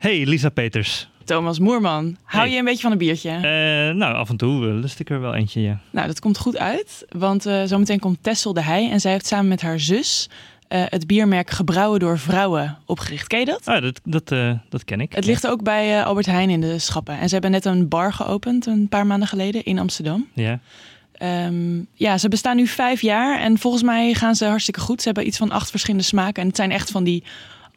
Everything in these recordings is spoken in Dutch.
Hey, Lisa Peters. Thomas Moerman, hou Hey. je een beetje van een biertje? Eh, nou, af en toe lust ik er wel eentje, ja. Nou, dat komt goed uit, want eh, zometeen komt Tessel de Heij en zij heeft samen met haar zus eh, het biermerk Gebrouwen door Vrouwen opgericht. Ken je dat? Ah, dat, dat, dat ken ik. Het ligt ook bij Albert Heijn in de schappen. En ze hebben net een bar geopend een paar maanden geleden in Amsterdam. Ja. Ehm, ja, ze bestaan nu vijf jaar en volgens mij gaan ze hartstikke goed. Ze hebben iets van acht verschillende smaken en het zijn echt van die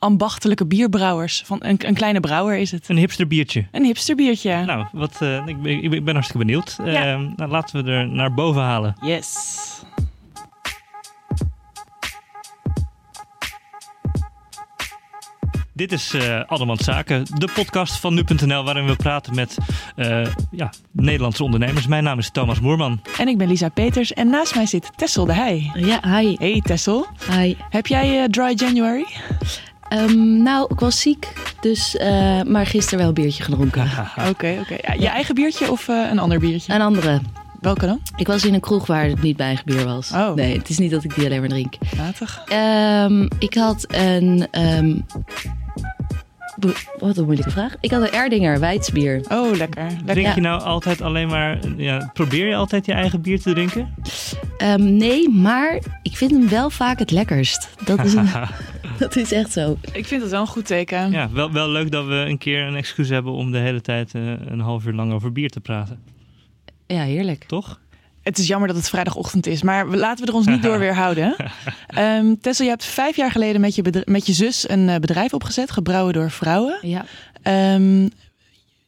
ambachtelijke bierbrouwers. Van een, een kleine brouwer is het. Een hipster biertje. Een hipsterbiertje. Nou, wat, eh, ik, ben- ik ben hartstikke benieuwd. Eh, nou, laten we er naar boven halen. Yes. Dit is eh Allemans Zaken, de podcast van nu.nl waarin we praten met eh, ja, Nederlandse ondernemers. Mijn naam is Thomas Moerman. En ik ben Lisa Peters en naast mij zit Tessel de Heij. Ja, hi. Hey Tessel, Hi. heb jij eh, Dry January? Ehm, nou, ik was ziek, dus, eh, maar gisteren wel een biertje gedronken. Oké, oké. Ja, je eigen biertje of eh, een ander biertje? Een andere. Welke dan? Ik was in een kroeg waar het niet mijn eigen bier was. Oh. Nee, het is niet dat ik die alleen maar drink. Matig. Ehm, ik had een... ehm, wat een moeilijke vraag. Ik had een Erdinger Wijtsbier. Oh, lekker. lekker. Drink je nou altijd alleen maar... Ja, probeer je altijd je eigen bier te drinken? Ehm, nee, maar ik vind hem wel vaak het lekkerst. Dat is, een- dat is echt zo. Ik vind het wel een goed teken. ja, wel, wel leuk dat we een keer een excuus hebben om de hele tijd eh, een half uur lang over bier te praten. Ja, heerlijk. Toch? Het is jammer dat het vrijdagochtend is, maar we- laten we er ons niet door weerhouden. Ehm Tessel, je hebt vijf jaar geleden met je, met je zus een eh, bedrijf opgezet, gebrouwen door vrouwen. Ja. Ehm,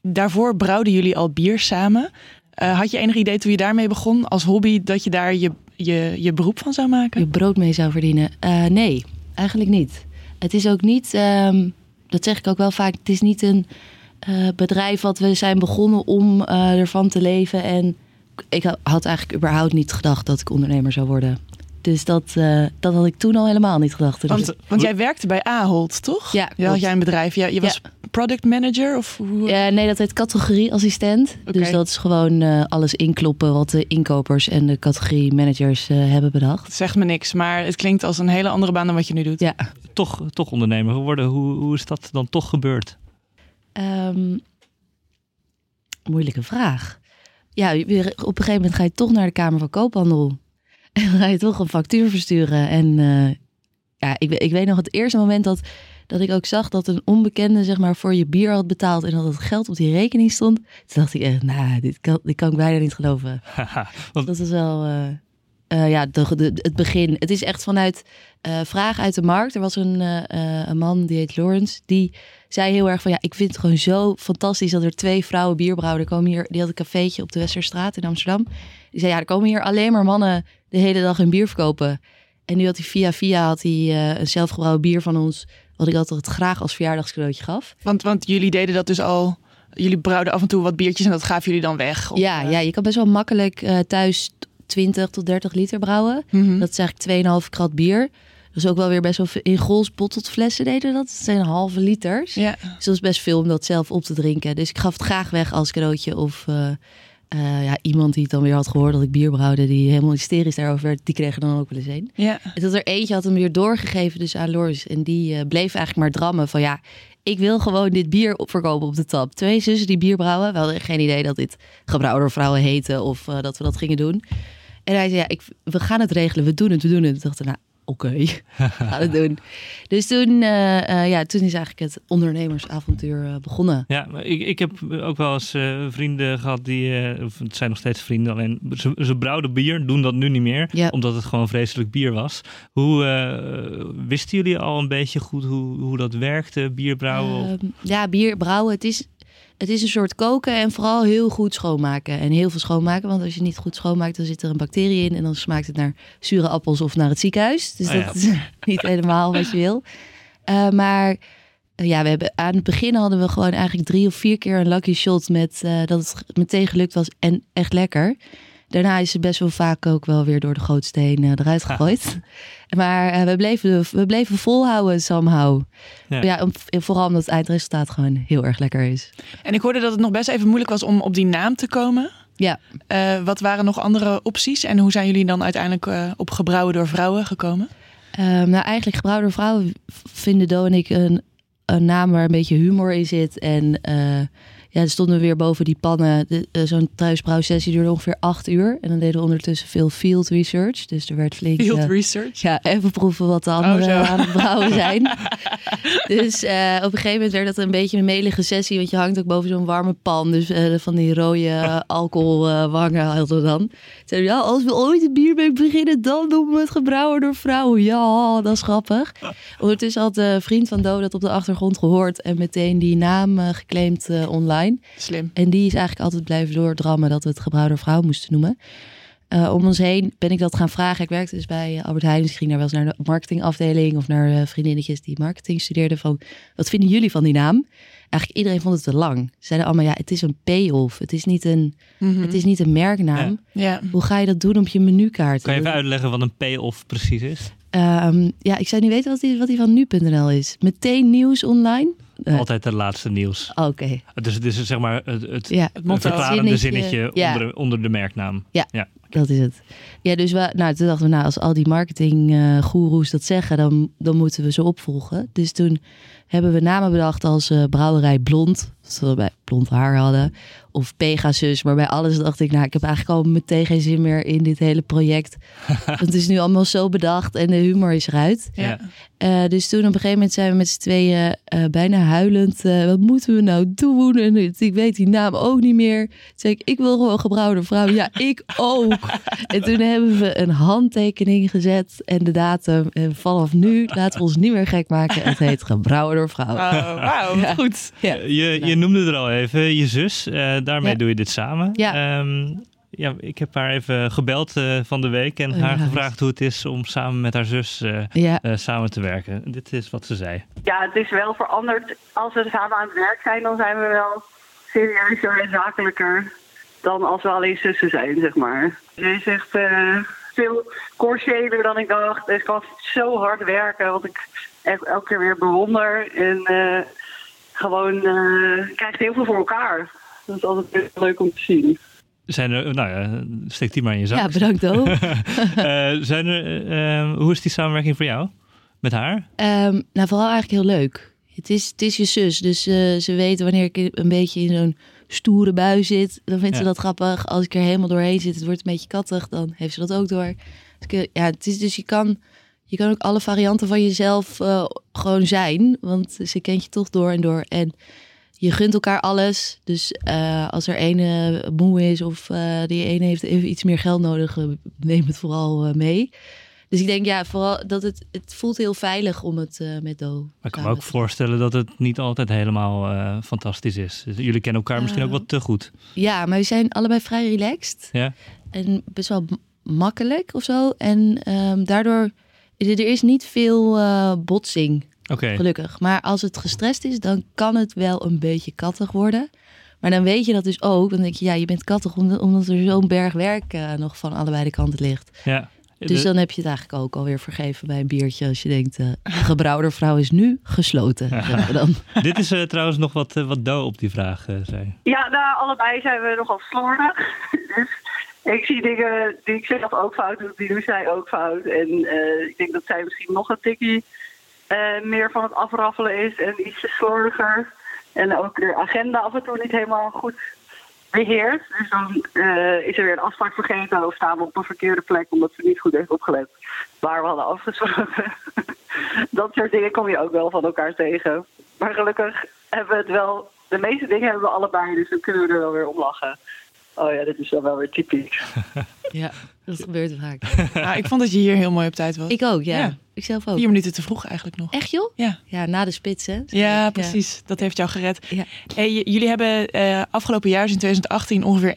daarvoor brouwden jullie al bier samen. Eh, had je enig idee toen je daarmee begon als hobby dat je daar je, je, je beroep van zou maken? je brood mee zou verdienen? Eh, nee, eigenlijk niet. Het is ook niet, ehm, dat zeg ik ook wel vaak, het is niet een eh, bedrijf wat we zijn begonnen om eh, ervan te leven. En ik ha- had eigenlijk überhaupt niet gedacht dat ik ondernemer zou worden. Dus dat, eh, dat had ik toen al helemaal niet gedacht. Dus- Want, want jij werkte bij Ahold, toch? Ja, Ja, had klopt. jij een bedrijf. Ja, je was product manager of hoe? Ja, nee, dat heet categorieassistent. Oké. Dus dat is gewoon eh, alles inkloppen wat de inkopers en de categorie managers eh, hebben bedacht. Het zegt me niks, maar het klinkt als een hele andere baan dan wat je nu doet. Ja. Toch, toch ondernemer geworden. Hoe, hoe is dat dan toch gebeurd? Ehm, moeilijke vraag. Ja, op een gegeven moment ga je toch naar de Kamer van Koophandel. En dan ga je toch een factuur versturen. En eh, ja, ik, ik weet nog het eerste moment dat, dat ik ook zag dat een onbekende zeg maar, voor je bier had betaald. En dat het geld op die rekening stond. Toen dacht ik echt, nou, dit kan, dit kan ik bijna niet geloven. Want Dat is wel eh, eh, ja, de, de, het begin. Het is echt vanuit eh vraag uit de markt. Er was een, een man, die heet Lawrence, die zei heel erg van... ja, ik vind het gewoon zo fantastisch dat er twee vrouwen bierbrouwen... Er komen hier, die had een cafeetje op de Westerstraat in Amsterdam. Die zei, ja, er komen hier alleen maar mannen de hele dag hun bier verkopen. En nu had hij via via had hij, eh, een zelfgebrouwen bier van ons... wat ik altijd graag als verjaardagscadeautje gaf. Want, want jullie deden dat dus al. Jullie brouwden af en toe wat biertjes en dat gaven jullie dan weg. Of, ja, eh, ja, je kan best wel makkelijk eh, thuis 20 tot 30 liter brouwen. mhm. Dat is eigenlijk 2,5 krat bier. Is ook wel weer best wel veel. In Gols bottled flessen deden dat. Dat zijn halve liters. ja. Dus dat is best veel om dat zelf op te drinken. Dus ik gaf het graag weg als cadeautje. Of eh, eh, ja, iemand die het dan weer had gehoord dat ik bier brouwde... die helemaal hysterisch daarover werd, die kreeg er dan ook wel eens een. ja. En dat er eentje had hem weer doorgegeven dus aan Loris. En die eh, bleef eigenlijk maar drammen van ja... Ik wil gewoon dit bier op- verkopen op de tap. Twee zussen die bier brouwen. We hadden geen idee dat dit gebrouwen door vrouwen heette of dat we dat gingen doen. En hij zei, ja, ik, we gaan het regelen, we doen het, we doen het. Toen dacht ik, nou, oké, we gaan het doen. Dus toen, eh, eh, ja, toen is eigenlijk het ondernemersavontuur eh, begonnen. Ja, maar ik, ik heb ook wel eens vrienden gehad die, of het zijn nog steeds vrienden, alleen ze, ze brouwden bier, doen dat nu niet meer, Ja. omdat het gewoon vreselijk bier was. Hoe wisten jullie al een beetje goed hoe, hoe dat werkte, bier brouwen? Ehm, ja, bier brouwen, het is, het is een soort koken en vooral heel goed schoonmaken. En heel veel schoonmaken, want als je niet goed schoonmaakt, dan zit er een bacterie in. En dan smaakt het naar zure appels of naar het ziekenhuis. Dus Oh ja. dat is niet helemaal wat je wil. Eh, maar eh, ja, we hebben, aan het begin hadden we gewoon eigenlijk drie of vier keer een lucky shot met eh, dat het meteen gelukt was en echt lekker. Daarna is het best wel vaak ook wel weer door de grootste heen eh, eruit gegooid. Maar eh, we, bleven, we bleven volhouden somehow. Ja. Ja, om- vooral omdat het eindresultaat gewoon heel erg lekker is. En ik hoorde dat het nog best even moeilijk was om op die naam te komen. Ja, Eh, wat waren nog andere opties en hoe zijn jullie dan uiteindelijk eh, op gebrouwen door vrouwen gekomen? Ehm, nou eigenlijk gebrouwen door vrouwen vinden Do en ik een een naam waar een beetje humor in zit. En uh, ja, dan stonden we weer boven die pannen. Uh, Zo'n thuisbrouwsessie duurde ongeveer acht uur. En dan deden we ondertussen veel field research. Dus er werd flink... Field research? Ja, even proeven wat de anderen oh, aan het brouwen zijn. dus op een gegeven moment werd dat een beetje een melige sessie. Want je hangt ook boven zo'n warme pan. Dus van die rode alcoholwangen hadden we dan. Zeiden ja, als we ooit een bierbank beginnen, dan doen we het gebrouwen door vrouwen. Ja, dat is grappig. Ondertussen had de vriend van Do dat op de achtergrond gehoord. En meteen die naam geclaimd online. Slim. En die is eigenlijk altijd blijven doordrammen dat we het gebrouwde vrouw moesten noemen. Uh, om ons heen ben ik dat gaan vragen. Ik werkte dus bij Albert Heijn. Dus ik ging daar wel eens naar de marketingafdeling of naar uh, vriendinnetjes die marketing studeerden. Van wat vinden jullie van die naam? Eigenlijk iedereen vond het te lang. Ze zeiden allemaal ja, het is een payoff. Het is niet een, mm het is niet een merknaam. Ja. Hoe ga je dat doen op je menukaart? Kan je even uitleggen wat een payoff precies is? Um, ja, ik zou niet weten wat die, wat die van nu.nl is. Meteen nieuws online. Uh, Altijd het laatste nieuws. Oké. Okay. Dus het is zeg maar het, het, ja, het, verklarende zinnetje, ja. onder, onder de merknaam. Ja, ja. Dat is het. Ja, dus we, nou, toen dachten we, nou, als al die marketinggoeroes uh, dat zeggen, dan, dan moeten we ze opvolgen. Dus toen hebben we namen bedacht als uh, Brouwerij Blond, dat we bij blond haar hadden. Of Pegasus, maar bij alles dacht ik, nou, ik heb eigenlijk al meteen geen zin meer in dit hele project. Want het is nu allemaal zo bedacht en de humor is eruit. Ja. Uh, dus toen op een gegeven moment zijn we met z'n tweeën uh, bijna huilend. Uh, wat moeten we nou doen? En ik weet die naam ook niet meer. Toen zei ik, ik wil gewoon gebrouwde vrouw. Ja, ik ook. en toen hebben we een handtekening gezet en de datum. En vanaf nu laten we ons niet meer gek maken. Het heet gebrouwde vrouw. Oh, Wauw, ja. goed. Ja. Je, je noemde er al even je zus. daarmee Ja. doe je dit samen. Ja. Um, ja, ik heb haar even gebeld uh, van de week en Oh, haar ja. gevraagd hoe het is om samen met haar zus uh, Ja. uh, samen te werken. Dit is wat ze zei. Ja, het is wel veranderd. Als we samen aan het werk zijn, dan zijn we wel serieuzer en zakelijker dan als we alleen zussen zijn, zeg maar. Ze is echt uh, veel commerciëler dan ik dacht. Ik kan zo hard werken, wat ik echt elke keer weer bewonder. En uh, gewoon uh, krijgt heel veel voor elkaar. Dat is altijd heel leuk om te zien. Zijn er, nou ja, steek die maar in je zak. Ja, bedankt ook. uh, zijn er, uh, hoe is die samenwerking voor jou met haar? Um, nou, vooral eigenlijk heel leuk. Het is, het is je zus, dus uh, ze weet wanneer ik een beetje in zo'n stoere bui zit, dan vindt ja. ze dat grappig. Als ik er helemaal doorheen zit, het wordt een beetje kattig, dan heeft ze dat ook door. Dus, ja, het is dus je kan, je kan ook alle varianten van jezelf uh, gewoon zijn, want ze kent je toch door en door. En je gunt elkaar alles. Dus uh, als er ene moe is of uh, die ene heeft even iets meer geld nodig, neem het vooral mee. Dus ik denk ja, vooral dat het, het voelt heel veilig om het met Do. Maar ik kan me ook voorstellen dat het niet altijd helemaal uh, fantastisch is. Dus jullie kennen elkaar misschien ook wat te goed. Ja, maar we zijn allebei vrij relaxed. Ja. En best wel makkelijk of zo. En um, daardoor, er is niet veel uh, botsing. Okay. Gelukkig. Maar als het gestrest is, dan kan het wel een beetje kattig worden. Maar dan weet je dat dus ook. Dan denk je, ja, je bent kattig omdat er zo'n berg werk uh, nog van allebei de kanten ligt. Ja. Dus dan heb je het eigenlijk ook alweer vergeven bij een biertje. Als je denkt, uh, gebrouwde vrouw is nu gesloten. Ja. Dan. Dit is uh, trouwens nog wat, uh, wat do op die vraag, zei. Ja, nou, allebei zijn we nogal slordig. dus ik zie dingen die ik zelf ook fout doe, die doet zij ook fout. En ik denk dat zij misschien nog een tikkie uh, meer van het afraffelen is en iets slordiger. En ook de agenda af en toe niet helemaal goed beheert. Dus dan uh, is er weer een afspraak vergeten of staan we op een verkeerde plek omdat ze niet goed heeft opgelet waar we hadden afgesproken. dat soort dingen kom je ook wel van elkaar tegen. Maar gelukkig hebben we het wel, de meeste dingen hebben we allebei, dus dan kunnen we er wel weer om lachen. Oh ja, dit is dan wel weer typisch. ja, dat gebeurt vaak. nou, ik vond dat je hier heel mooi op tijd was. Ik ook, ja. ja. Ik zelf ook. Vier minuten te vroeg eigenlijk nog. Echt joh? Ja. Ja, na de spits hè? Ja, precies. Ja. Dat heeft jou gered. Ja. Hey, jullie hebben uh, afgelopen jaar, dus in 2018, ongeveer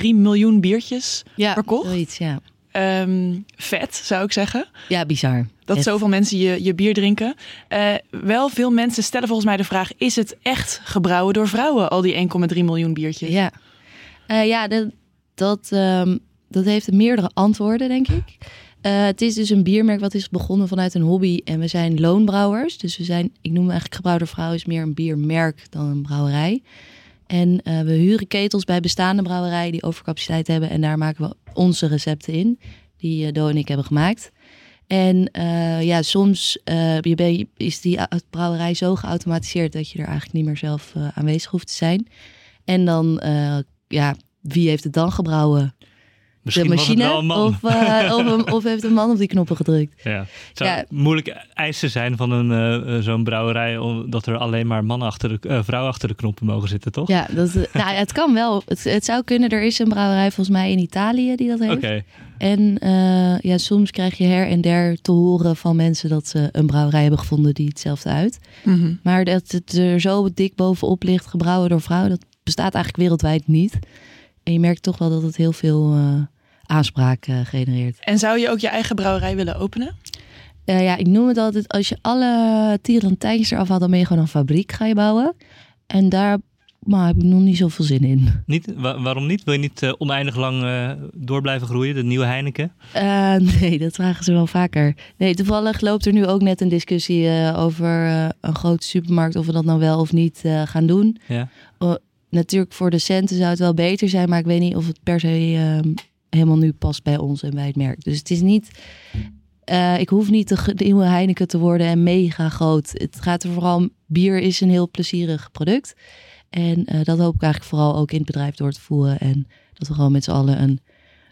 1,3 miljoen biertjes ja, verkocht. Zoiets, ja. Um, vet, zou ik zeggen. Ja, bizar. Dat zoveel mensen je, je bier drinken. Uh, wel veel mensen stellen volgens mij de vraag... is het echt gebrouwen door vrouwen, al die 1,3 miljoen biertjes? Ja, uh, ja dat, dat, um, dat heeft meerdere antwoorden, denk ik. Uh, het is dus een biermerk wat is begonnen vanuit een hobby. En we zijn loonbrouwers. Dus we zijn, ik noem eigenlijk gebrouwde vrouw... is meer een biermerk dan een brouwerij. En uh, we huren ketels bij bestaande brouwerijen die overcapaciteit hebben. En daar maken we onze recepten in, die uh, Do en ik hebben gemaakt. En eh, ja, soms eh, je is die brouwerij zo geautomatiseerd dat je er eigenlijk niet meer zelf eh, aanwezig hoeft te zijn. En dan, eh, ja, wie heeft het dan gebrouwen? Misschien de was het machine? wel een man. Of, eh, of, een- of heeft een man op die knoppen gedrukt? Ja. Het zou Ja. moeilijk eisen zijn van een, eh, eh, zo'n brouwerij... omdat er alleen maar mannen achter de, eh, vrouwen achter de knoppen mogen zitten, toch? Ja, dat, nou, het kan wel. Het, het zou kunnen. Er is een brouwerij volgens mij in Italië die dat heeft. Oké. En eh, ja, soms krijg je her en der te horen van mensen dat ze een brouwerij hebben gevonden die hetzelfde uit. Mhm. Maar dat het er zo dik bovenop ligt, gebrouwen door vrouwen, dat bestaat eigenlijk wereldwijd niet. En je merkt toch wel dat het heel veel eh, aanspraak eh, genereert. En zou je ook je eigen brouwerij willen openen? Eh, ja, ik noem het altijd, als je alle tierentijntjes eraf haalt, dan ben je gewoon een fabriek ga je bouwen. En daar maar, heb ik nog niet zoveel zin in. Niet, wa- waarom niet? Wil je niet oneindig lang eh, door blijven groeien? De nieuwe Heineken? Eh, nee, dat vragen ze wel vaker. Nee, toevallig loopt er nu ook net een discussie eh, over eh, een grote supermarkt, of we dat nou wel of niet eh, gaan doen. Ja. Natuurlijk voor de centen zou het wel beter zijn, maar ik weet niet of het per se eh, helemaal nu past bij ons en bij het merk. Dus het is niet, eh, ik hoef niet de, nieuwe Heineken te worden en mega groot. Het gaat er vooral bier is een heel plezierig product. En eh, dat hoop ik eigenlijk vooral ook in het bedrijf door te voeren. En dat we gewoon met z'n allen een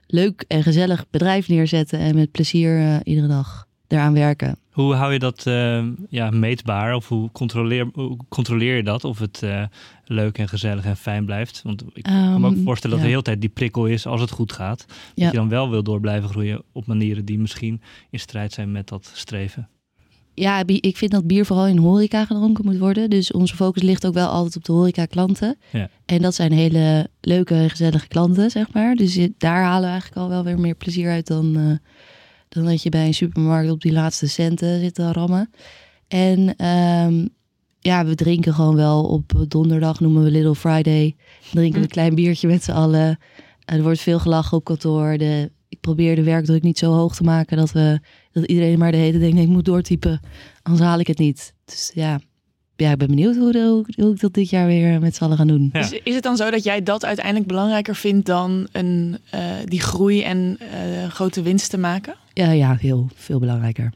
leuk en gezellig bedrijf neerzetten en met plezier eh, iedere dag eraan werken. Hoe hou je dat eh, ja, meetbaar? Of hoe controleer, hoe controleer je dat? Of het eh, leuk en gezellig en fijn blijft? Want ik kan me ook Ehm, voorstellen dat ja. er de hele tijd die prikkel is als het goed gaat. Dat Ja. je dan wel wil door blijven groeien op manieren die misschien in strijd zijn met dat streven. Ja, ik vind dat bier vooral in horeca gedronken moet worden. Dus onze focus ligt ook wel altijd op de horeca klanten. Ja. En dat zijn hele leuke gezellige klanten, zeg maar. Dus daar halen we eigenlijk al wel weer meer plezier uit dan, eh, dan dat je bij een supermarkt op die laatste centen zit te rammen. En ehm, ja, we drinken gewoon wel op donderdag, noemen we Little Friday. Dan drinken we een klein biertje met z'n allen. Er wordt veel gelachen op kantoor. De, ik probeer de werkdruk niet zo hoog te maken dat, we, dat iedereen maar de hele tijd denkt, nee, ik moet doortypen. Anders haal ik het niet. Dus ja, ja ik ben benieuwd hoe, de- hoe, hoe ik dat dit jaar weer met z'n allen ga doen. Ja. Is, is het dan zo dat jij dat uiteindelijk belangrijker vindt dan een, eh, die groei en eh, grote winst te maken? Ja, ja, heel veel belangrijker.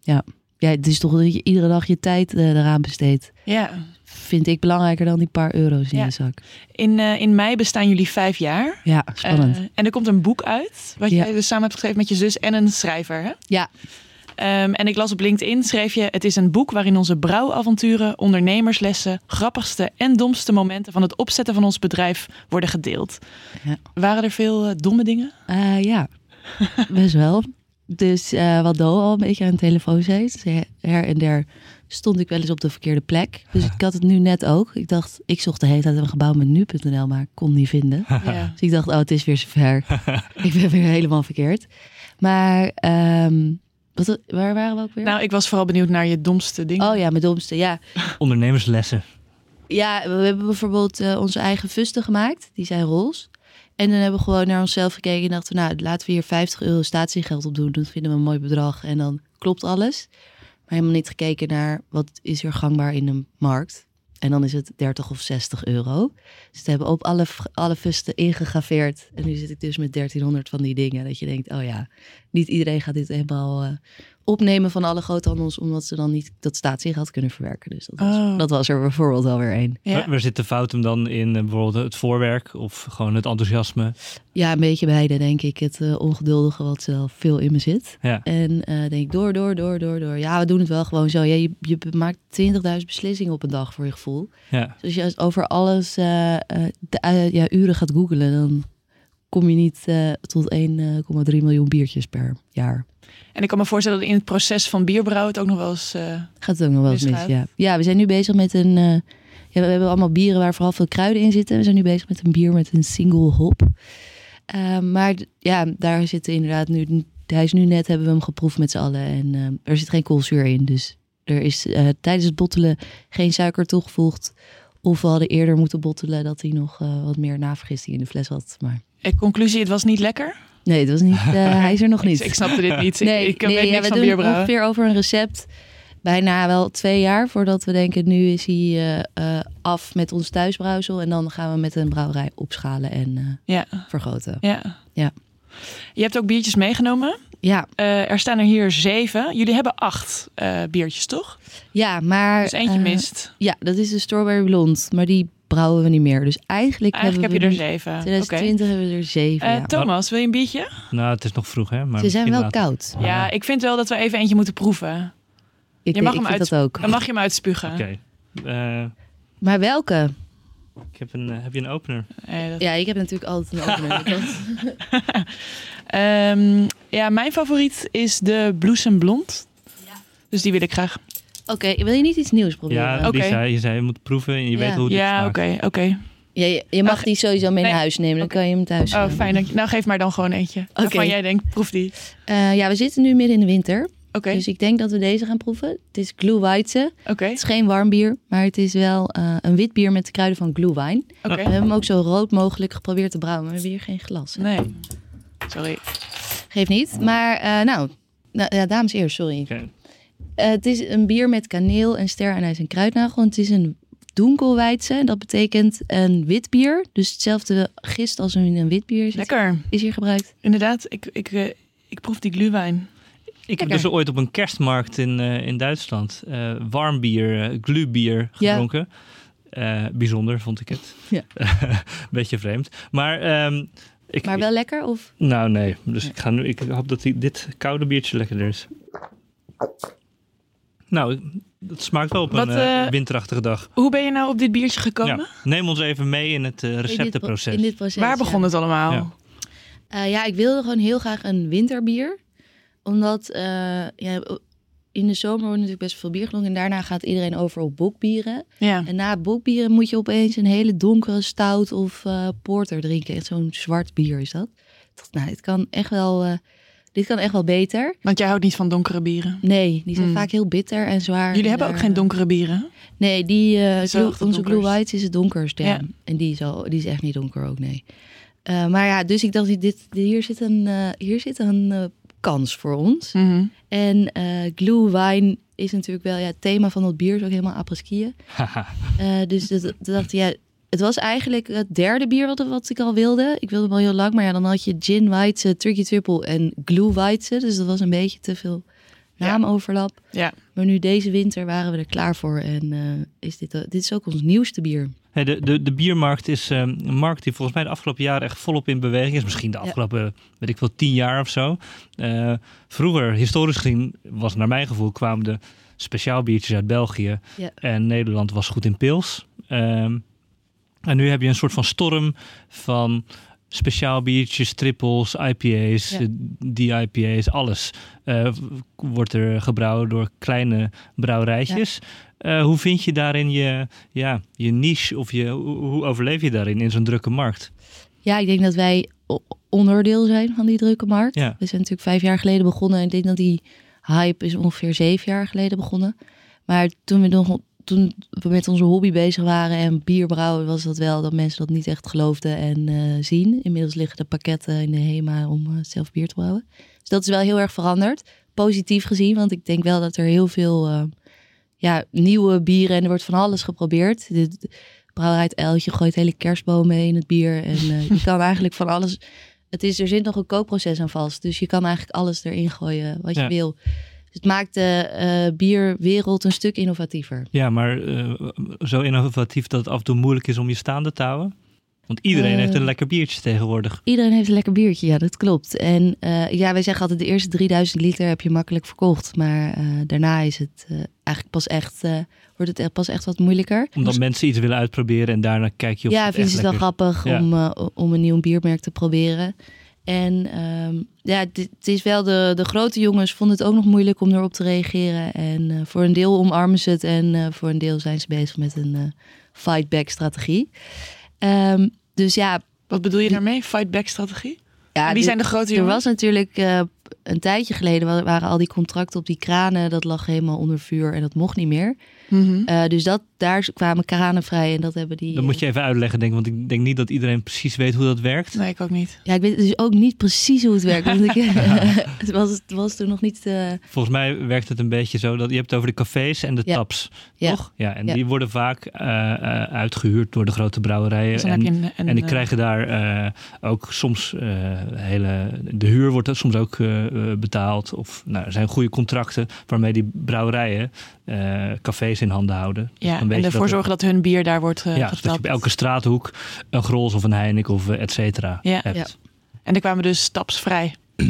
Ja. ja, het is toch dat je iedere dag je tijd eh, eraan besteedt. Ja. Vind ik belangrijker dan die paar euro's in Ja. je zak. In, eh, in mei bestaan jullie vijf jaar. Ja, spannend. Eh, en er komt een boek uit, wat Ja. jij dus samen hebt geschreven met je zus en een schrijver. Hè? ja, Ehm, en ik las op LinkedIn, schreef je... Het is een boek waarin onze brouwavonturen, ondernemerslessen... grappigste en domste momenten van het opzetten van ons bedrijf worden gedeeld. Ja. Waren er veel domme dingen? Ja, best wel. Dus eh, wat Do al een beetje aan de telefoon zei, ze- her en der stond ik wel eens op de verkeerde plek. Dus ik had het nu net ook. Ik dacht, ik zocht de hele tijd een gebouw met nu.nl, maar ik kon niet vinden. Ja. Dus ik dacht, oh, het is weer zover. ik ben weer helemaal verkeerd. Maar ehm, wat, waar waren we ook weer? Nou, ik was vooral benieuwd naar je domste dingen. oh ja, mijn domste, ja. Ondernemerslessen. Ja, we hebben bijvoorbeeld eh, onze eigen fusten gemaakt. Die zijn roze. En dan hebben we gewoon naar onszelf gekeken en dachten, nou, laten we hier 50 euro statiegeld op doen. Dat vinden we een mooi bedrag en dan klopt alles. Maar helemaal niet gekeken naar wat is er gangbaar in de markt. En dan is het 30 of 60 euro. Dus we hebben op alle, alle fusten ingegraveerd. En nu zit ik dus met 1300 van die dingen. Dat je denkt, oh ja, niet iedereen gaat dit helemaal eh, opnemen van alle groothandels. Omdat ze dan niet dat statiegeld kunnen verwerken. Dus dat was, Oh. dat was er bijvoorbeeld wel weer één. Ja. Waar, zit de fout hem dan in? eh, bijvoorbeeld het voorwerk of gewoon het enthousiasme? Ja, een beetje beide, denk ik. Het eh, ongeduldige wat zelf veel in me zit. Ja. En eh, denk ik door, door, door, door, door. Ja, we doen het wel gewoon zo. Ja, je, je maakt 20.000 beslissingen op een dag voor je gevoel. Ja. Dus als je over alles de, eh, ja, uren gaat googelen, dan kom je niet eh, tot 1,3 miljoen biertjes per jaar. En ik kan me voorstellen dat in het proces van bierbrouwen het ook nog wel eens... eh, Gaat het ook nog wel eens mis, ja. Ja, we zijn nu bezig met een... eh, ja, we hebben allemaal bieren waar vooral veel kruiden in zitten. We zijn nu bezig met een bier met een single hop. Eh, maar ja, daar zitten inderdaad nu... Hij is nu net, hebben we hem geproefd met z'n allen. En eh, er zit geen koolzuur in. Dus er is eh, tijdens het bottelen geen suiker toegevoegd. Of we hadden eerder moeten bottelen dat hij nog eh, wat meer navergisting in de fles had. Maar eh, conclusie, het was niet lekker? nee, het was niet, eh, hij is er nog niet. Ik, ik snapte dit niet. Nee, ik, ik nee, weet ja, we van doen ongeveer over een recept. Bijna wel twee jaar voordat we denken, nu is hij eh, af met ons thuisbrouwsel. En dan gaan we met een brouwerij opschalen en Ja, vergroten. ja. Ja. Je hebt ook biertjes meegenomen. Ja, er staan er hier zeven. Jullie hebben acht biertjes, toch? ja maar... Dus eentje mist. Ja, dat is de Strawberry Blond. Maar die brouwen we niet meer. Dus eigenlijk, Eigenlijk heb hebben je we er zeven. Oké. 2020 hebben we er zeven, Eh, ja. Thomas, wil je een biertje? Nou, het is nog vroeg, hè? Maar Ze zijn wel later. koud. Ja, ik vind wel dat we even eentje moeten proeven. Ik, Je mag ik hem vind uit- dat ook. Dan mag je hem uitspugen. Oké. Eh, Maar welke? ik heb een, eh, heb je een opener? Dat- Ja, ik heb natuurlijk altijd een opener. Ehm, ja, mijn favoriet is de Bloesem Blond. Dus die wil ik graag. Oké, wil je niet iets nieuws proberen? Ja, zei, je zei je moet proeven en je Ja. weet hoe het Ja, oké, oké. Ja, je, je mag die sowieso mee Nee. naar huis nemen. Dan kan je hem thuis Oh, fijn. dank je. Nou, geef maar dan gewoon eentje. Oké. Waarvan jij denkt, proef die. Eh, ja, we zitten nu midden in de winter. Oké, Dus ik denk dat we deze gaan proeven. Het is Glühweisse. oké, Het is geen warm bier, maar het is wel eh, een wit bier met de kruiden van Glühwein. oké. We hebben hem ook zo rood mogelijk geprobeerd te brouwen, maar we hebben hier geen glas. hè. Nee, sorry. Geeft niet. Maar eh, nou, nou, ja, dames eerst, sorry. Oké. Eh, het is een bier met kaneel en ster-anijs en kruidnagel. En het is een donkelweidse. Dat betekent een wit bier. Dus hetzelfde gist als in een wit bier is, Lekker. is hier gebruikt. Inderdaad, ik, ik, eh, ik proef die gluwijn. Ik heb dus ooit op een kerstmarkt in, eh, in Duitsland eh, warm bier, glühbier Ja. gedronken. Eh, bijzonder vond ik het. Ja. Beetje vreemd. Maar, ehm, ik, Maar wel lekker? Of? Nou nee, dus ik, ga nu, ik hoop dat die, dit koude biertje lekkerder is. Nou, het smaakt wel op Wat, een eh, eh, winterachtige dag. Hoe ben je nou op dit biertje gekomen? Ja. Neem ons even mee in het eh, receptenproces. In dit proces, Waar begon ja. het allemaal? Ja. Eh, ja, ik wilde gewoon heel graag een winterbier. Omdat eh, ja, in de zomer wordt natuurlijk best veel bier gedronken. En daarna gaat iedereen over op bokbieren. Ja. En na bokbieren moet je opeens een hele donkere stout of eh, porter drinken. Echt zo'n zwart bier is dat. Nou, dit kan echt wel, eh, dit kan echt wel beter. Want jij houdt niet van donkere bieren. Nee, die zijn Mm. vaak heel bitter en zwaar. Jullie En hebben ook daar- geen donkere bieren. Nee, die, eh, Glue- echt onze. Blue White is het donkerst, ja. Ja. En die is, al, die is echt niet donker ook, nee. Eh, maar ja, dus ik dacht, dit, hier zit een, eh, hier zit een eh, kans voor ons. Mhm. En eh glue wine is natuurlijk wel, ja, het thema van dat bier is ook helemaal. Eh, dus dat, dat dacht ja, het was eigenlijk het derde bier wat, wat ik al wilde. Ik wilde hem al heel lang, maar ja, dan had je gin white, turkey triple en glue white. Dus dat was een beetje te veel naamoverlap. Ja. Maar nu deze winter waren we er klaar voor en eh, is dit, dit is ook ons nieuwste bier. Hey, de, de, de biermarkt is eh, een markt die volgens mij de afgelopen jaren echt volop in beweging is. Misschien de Ja. afgelopen, weet ik wel, tien jaar of zo. Eh, vroeger, historisch gezien, was naar mijn gevoel, kwamen de speciaal biertjes uit België. Ja. En Nederland was goed in pils. Ehm, en nu heb je een soort van storm van speciaal biertjes, trippels, IPA's, Ja. eh, DIPA's, alles eh, wordt er gebrouwen door kleine brouwerijtjes. Eh, hoe vind je daarin je, ja, je niche of je, hoe, overleef je daarin in zo'n drukke markt? Ja, ik denk dat wij onderdeel zijn van die drukke markt. Ja. We zijn natuurlijk vijf jaar geleden begonnen. En ik denk dat die hype is ongeveer zeven jaar geleden begonnen. Maar toen we, nog, toen we met onze hobby bezig waren en bier brouwen, was dat wel dat mensen dat niet echt geloofden en eh, zien. Inmiddels liggen de pakketten in de HEMA om eh, zelf bier te brouwen. Dus dat is wel heel erg veranderd. Positief gezien, want ik denk wel dat er heel veel eh, ja, nieuwe bieren en er wordt van alles geprobeerd. De, de brouwerij het Uiltje gooit hele kerstbomen in het bier. En je kan eigenlijk van alles... Het is, er zit nog een kookproces aan vast. Dus je kan eigenlijk alles erin gooien wat je Ja. wil. Dus het maakt de eh, bierwereld een stuk innovatiever. Ja, maar eh, zo innovatief dat het af en toe moeilijk is om je staande te houden. Want iedereen Eh. heeft een lekker biertje tegenwoordig. Iedereen heeft een lekker biertje, ja, dat klopt. En eh, ja, wij zeggen altijd de eerste 3000 liter heb je makkelijk verkocht. Maar eh, daarna is het eh, eigenlijk pas echt, eh, wordt het pas echt wat moeilijker. Omdat mensen iets willen uitproberen en daarna kijk je of Ja, vinden echt ze het wel lekker grappig Ja. om, eh, om een nieuw biermerk te proberen. En ehm, ja, het is wel de, de grote jongens vonden het ook nog moeilijk om erop te reageren. En eh, voor een deel omarmen ze het en eh, voor een deel zijn ze bezig met een eh fight-back strategie. Ehm, dus ja, Wat bedoel je daarmee? Fight-back strategie? ja en wie zijn de grote er jongens? was natuurlijk een tijdje geleden wa- waren al die contracten op die kranen, dat lag helemaal onder vuur en dat mocht niet meer. Mhm. Eh, dus dat, daar kwamen kranen vrij en dat hebben die... Dat moet je even uitleggen, denk ik. Want ik denk niet dat iedereen precies weet hoe dat werkt. Nee, ik ook niet. Ja, ik weet dus ook niet precies hoe het werkt. Want ik, het, was, het was toen nog niet... eh, Volgens mij werkt het een beetje zo dat je hebt het over de cafés en de Ja. taps. Ja. Toch? Ja, en Ja. die worden vaak eh, eh, uitgehuurd door de grote brouwerijen. Dus dan en, heb je een, een, en die eh, krijgen daar eh, ook soms eh, hele. De huur wordt er soms ook eh, eh, betaald. Of nou, er zijn goede contracten waarmee die brouwerijen eh, cafés in handen houden. Dus Ja, en ervoor dat er- zorgen dat hun bier daar wordt uh, ja, dat je op elke straathoek een Grols of een Heineken of eh, et cetera Ja. hebt. Ja. En er kwamen dus stapsvrij.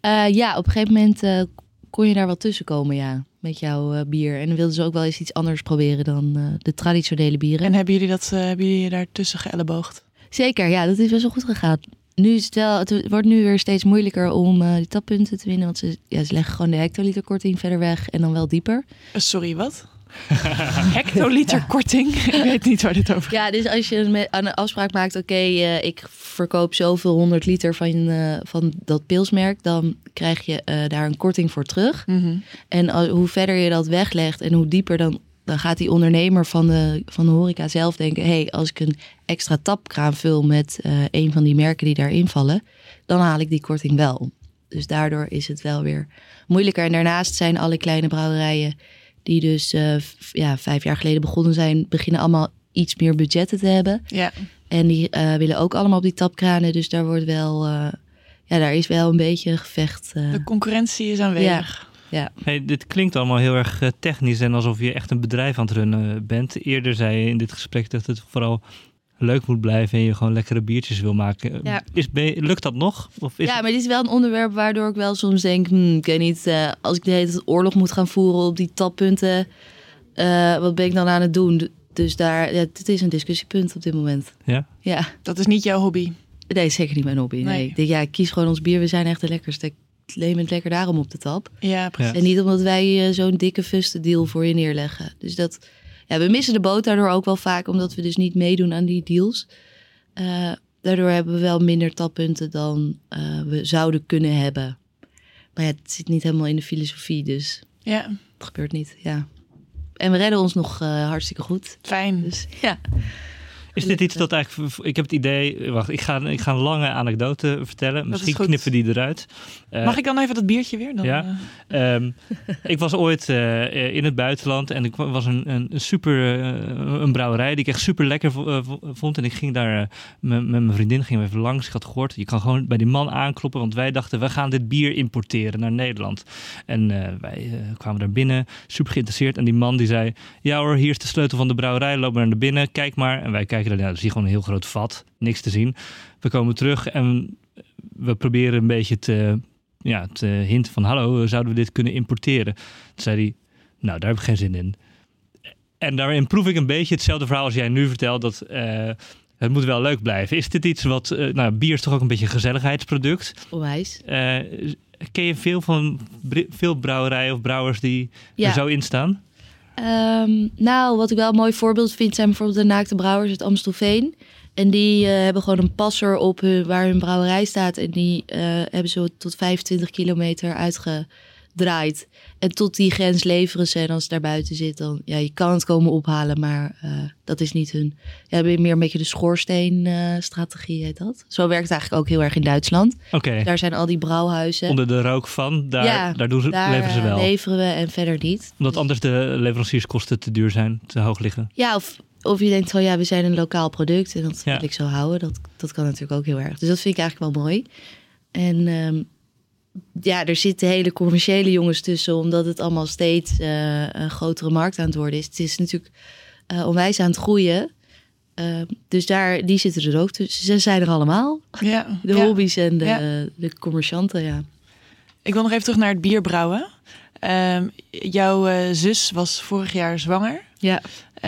eh, ja, op een gegeven moment eh, kon je daar wel tussen komen, ja. Met jouw eh, bier. En dan wilden ze ook wel eens iets anders proberen dan eh, de traditionele bieren. En hebben jullie, dat, eh, hebben jullie daar tussen geëlleboogd? Zeker, ja, dat is best wel goed gegaan. Nu is het wel, het wordt nu weer steeds moeilijker om eh, die tappunten te winnen. Want ze, ja, ze leggen gewoon de hectoliter korting verder weg en dan wel dieper. Eh, sorry, wat? Hectoliter korting? ik weet niet waar dit over gaat. Ja, dus als je aan een afspraak maakt, oké, eh, ik verkoop zoveel 100 liter van, eh, van dat pilsmerk, dan krijg je eh, daar een korting voor terug. Mhm. En hoe verder je dat weglegt en hoe dieper, dan, dan gaat die ondernemer van de, van de horeca zelf denken, hé, hey, als ik een extra tapkraan vul met eh, een van die merken die daarin vallen, dan haal ik die korting wel. Dus daardoor is het wel weer moeilijker. En daarnaast zijn alle kleine brouwerijen die dus eh, ja, vijf jaar geleden begonnen zijn, beginnen allemaal iets meer budgetten te hebben. Ja, En die eh, willen ook allemaal op die tapkranen. Dus daar wordt wel, ja, daar is wel een beetje een gevecht. de concurrentie is aanwezig. Hey, dit klinkt allemaal heel erg eh, technisch en alsof je echt een bedrijf aan het runnen bent. Eerder zei je in dit gesprek dat het vooral leuk moet blijven en je gewoon lekkere biertjes wil maken. Ja. Is, je- lukt dat nog? Of is ja, maar dit is wel een onderwerp waardoor ik wel soms denk, hmm, ik weet niet, eh, als ik de hele tijd oorlog moet gaan voeren op die tappunten, eh, wat ben ik dan aan het doen? Dus daar, ja, het is een discussiepunt op dit moment. Ja? Ja, Dat is niet jouw hobby. nee, zeker niet mijn hobby. Nee. Nee. Ik denk, ja, ik kies gewoon ons bier, we zijn echt de lekkerste. Het lekker daarom op de tap. Ja, precies. En niet omdat wij eh, zo'n dikke fuste deal voor je neerleggen. Dus dat, ja, we missen de boot daardoor ook wel vaak, omdat we dus niet meedoen aan die deals. Eh, daardoor hebben we wel minder tappunten dan eh, we zouden kunnen hebben. Maar ja, het zit niet helemaal in de filosofie, dus Ja, het gebeurt niet. Ja. En we redden ons nog eh, hartstikke goed. fijn. Dus ja. Is dit iets dat eigenlijk... Ik heb het idee... Wacht, ik ga, ik ga een lange anekdote vertellen. Misschien knippen die eruit. Eh, Mag ik dan even dat biertje weer? Dan, Ja. eh, Ehm, ik was ooit eh, in het buitenland en ik wa- was een, een, super een brouwerij die ik echt super lekker vo- vo- vond. En ik ging daar met, mijn vriendin gingen we even langs. Ik had gehoord, je kan gewoon bij die man aankloppen, want wij dachten, we gaan dit bier importeren naar Nederland. En wij kwamen daar binnen, super geïnteresseerd. En die man die zei, ja hoor, hier is de sleutel van de brouwerij, loop maar naar binnen, kijk maar. En wij kijken dan zie je gewoon een heel groot vat, niks te zien. We komen terug en we proberen een beetje te ja, het eh, hint van hallo, zouden we dit kunnen importeren? Toen zei hij, nou daar heb ik geen zin in. En daarin proef ik een beetje hetzelfde verhaal als jij nu vertelt, dat eh, het moet wel leuk blijven. Is dit iets wat, eh, nou bier is toch ook een beetje een gezelligheidsproduct. Onwijs. Eh, ken je veel van veel brouwerijen of brouwers die Ja. er zo in staan? Ehm, nou, wat ik wel een mooi voorbeeld vind, zijn bijvoorbeeld de Naakte Brouwers uit Amstelveen. En die eh, hebben gewoon een passer op hun, waar hun brouwerij staat. En die eh, hebben zo tot 25 kilometer uitgedraaid. En tot die grens leveren ze. En als het daar buiten zit, dan ja, je kan het komen ophalen. Maar eh, dat is niet hun. Ja, meer een beetje de schoorsteenstrategie heet dat. Zo werkt het eigenlijk ook heel erg in Duitsland. Oké, Daar zijn al die brouwhuizen. onder de rook van, daar, Ja, daar, doen ze, daar leveren ze eh, wel. leveren we en verder niet. Omdat anders de leverancierskosten te duur zijn, te hoog liggen. Ja, of, of je denkt van ja, we zijn een lokaal product en dat Ja. wil ik zo houden. Dat, dat kan natuurlijk ook heel erg. Dus dat vind ik eigenlijk wel mooi. En ehm, ja, er zitten hele commerciële jongens tussen, omdat het allemaal steeds eh, een grotere markt aan het worden is. Het is natuurlijk eh, onwijs aan het groeien. Ehm, dus daar, die zitten er ook tussen. Ze zijn er allemaal. ja. De ja. hobby's en de, Ja. de commercianten, ja. Ik wil nog even terug naar het bierbrouwen. Ehm, jouw eh, zus was vorig jaar zwanger. Ja.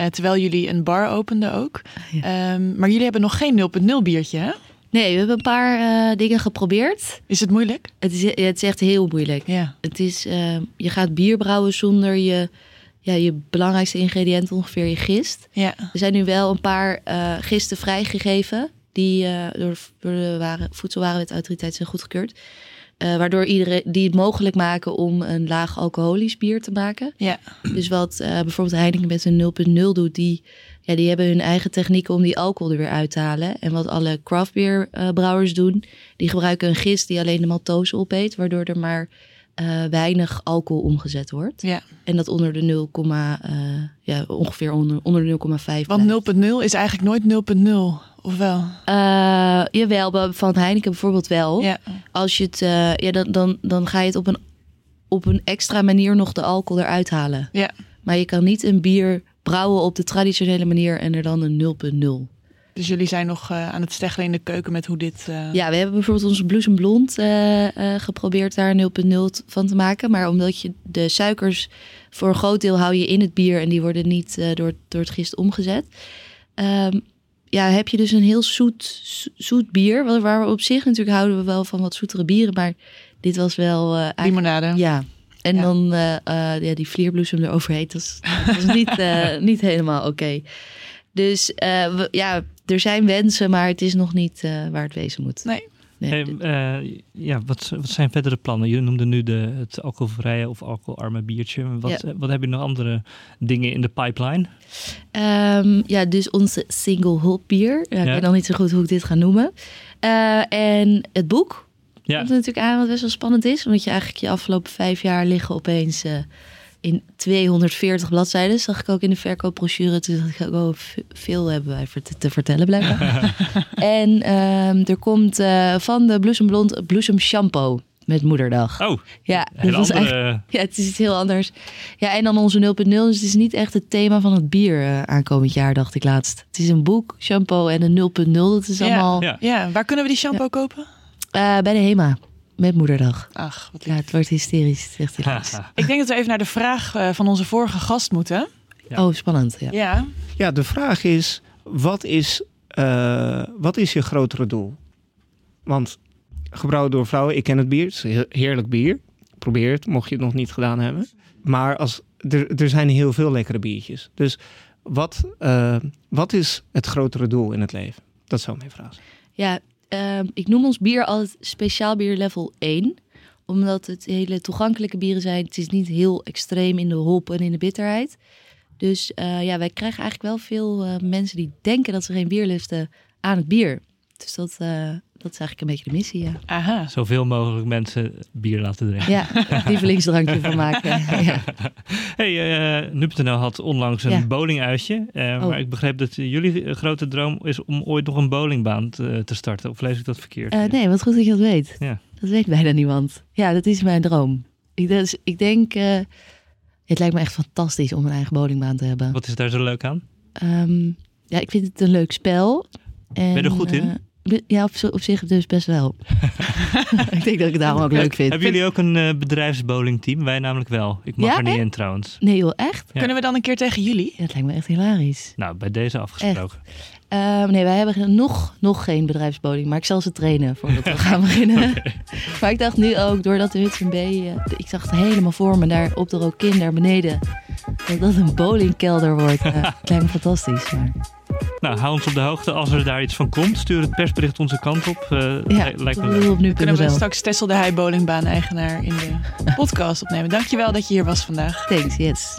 terwijl jullie een bar openden ook. Ja. Ehm, maar jullie hebben nog geen 0.0 biertje, hè? Nee, we hebben een paar eh, dingen geprobeerd. Is het moeilijk? Het is, het is echt heel moeilijk. Ja. Het is, eh, je gaat bier brouwen zonder je, ja, je belangrijkste ingrediënt ongeveer je gist. Ja. Er zijn nu wel een paar eh, gisten vrijgegeven die eh, door, door de waren, voedselwarenwetautoriteit zijn goedgekeurd. Eh, waardoor iedereen die het mogelijk maken om een laag alcoholisch bier te maken. Ja. Dus wat eh, bijvoorbeeld Heineken met een 0.0 doet, die, ja, die hebben hun eigen technieken om die alcohol er weer uit te halen. En wat alle craft beer eh, brouwers doen, die gebruiken een gist die alleen de maltose opeet, waardoor er maar weinig alcohol omgezet wordt. Ja. En dat onder de 0, eh, ja, ongeveer onder, onder de 0,5 Want blijft. 0.0 is eigenlijk nooit 0.0, of wel? Eh, jawel, van Heineken bijvoorbeeld wel. Ja. Als je het, eh, ja, dan, dan, dan ga je het op een, op een extra manier nog de alcohol eruit halen. Ja. Maar je kan niet een bier brouwen op de traditionele manier en er dan een 0.0. Dus jullie zijn nog eh, aan het steggelen in de keuken met hoe dit... Ja, we hebben bijvoorbeeld onze bloesemblond eh, eh, geprobeerd daar 0.0 t- van te maken. Maar omdat je de suikers voor een groot deel hou je in het bier en die worden niet door, door het gist omgezet. Ehm, ja, heb je dus een heel zoet, zo- zoet bier. Waar waar we op zich natuurlijk houden we wel van wat zoetere bieren. Maar dit was wel... eigenlijk- limonade. ja. En Ja. dan eh, eh, ja, die vlierbloesem eroverheen. Dat is niet, niet helemaal oké. Dus we- ja, er zijn wensen, maar het is nog niet waar het wezen moet. Nee. Nee, Hey, dit- eh, ja, wat, wat zijn verdere plannen? Je noemde nu de, het alcoholvrije of alcoholarme biertje. Wat, Ja. wat heb je nog andere dingen in de pipeline? Ehm, ja, dus onze single hop bier. Ja, Ik weet nog niet zo goed hoe ik dit ga noemen. Eh, en het boek. Ja, Komt er natuurlijk aan wat best wel spannend is. Omdat je eigenlijk je afgelopen vijf jaar liggen opeens eh, in 240 bladzijden. Zag ik ook in de verkoopbrochure. Toen dacht ik, oh, v- veel hebben wij te vertellen blijkbaar. en ehm, er komt eh, van de Bloesem Blond Bloesem Shampoo met moederdag. oh, ja, een dat was andere... eigenlijk- ja, het is iets heel anders. Ja, en dan onze 0.0. Dus het is niet echt het thema van het bier eh, aankomend jaar, dacht ik laatst. Het is een boek, shampoo en een 0.0. Dat is Ja. allemaal Ja. Ja, waar kunnen we die shampoo kopen? eh, bij de HEMA met moederdag. Ach, wat Ja, het wordt hysterisch. Echt hilarisch. Ik denk dat we even naar de vraag eh, van onze vorige gast moeten. Ja. Oh, spannend. Ja. Ja. Ja, de vraag is, wat is, eh, wat is je grotere doel? Want gebrouwen door vrouwen, ik ken het bier, het is een heerlijk bier. Probeer het, mocht je het nog niet gedaan hebben. Maar als, er, er zijn heel veel lekkere biertjes. Dus wat, eh, wat is het grotere doel in het leven? Dat zou mijn vraag zijn. Ja, ehm, ik noem ons bier altijd speciaal bier level 1. Omdat het hele toegankelijke bieren zijn. Het is niet heel extreem in de hop en in de bitterheid. Dus eh, ja, wij krijgen eigenlijk wel veel eh, mensen die denken dat ze geen bier lusten aan het bier. Dus dat, eh, dat is eigenlijk een beetje de missie, ja. Aha. Zoveel mogelijk mensen bier laten drinken. Ja, lievelingsdrankje van maken. ja. Hey, uh, Nu.nl had onlangs een Ja. bowlinguitje. eh, Oh. Maar ik begreep dat jullie eh, grote droom is om ooit nog een bowlingbaan te, te starten. Of lees ik dat verkeerd? Eh, nee, wat goed dat je dat weet. Ja. Dat weet bijna niemand. Ja, dat is mijn droom. Ik, dus, ik denk, eh, het lijkt me echt fantastisch om een eigen bowlingbaan te hebben. Wat is daar zo leuk aan? Ehm, ja, ik vind het een leuk spel. En, Ben je er goed in? Ja, op, op zich dus best wel. ik denk dat ik het daarom ook leuk vind. Hebben jullie ook een eh bedrijfsbowlingteam? Wij namelijk wel. Ik mag Ja, er niet echt? in trouwens. Nee joh, echt? Ja. Kunnen we dan een keer tegen jullie? Ja, het lijkt me echt hilarisch. Nou, bij deze afgesproken. Ehm, nee, wij hebben nog, nog geen bedrijfsbowling, maar ik zal ze trainen voordat we gaan beginnen. maar ik dacht nu ook, doordat de Hudson B, eh, ik zag het helemaal voor me, daar op de Rokin, daar beneden, dat dat een bowlingkelder wordt. Het lijkt me fantastisch. Maar, Nou, hou ons op de hoogte. Als er daar iets van komt, stuur het persbericht onze kant op. Eh, ja, li- lijkt me leuk. Kunnen we wel. straks Tessel de Heij bowlingbaan eigenaar in de podcast opnemen. Dankjewel dat je hier was vandaag. Thanks, yes.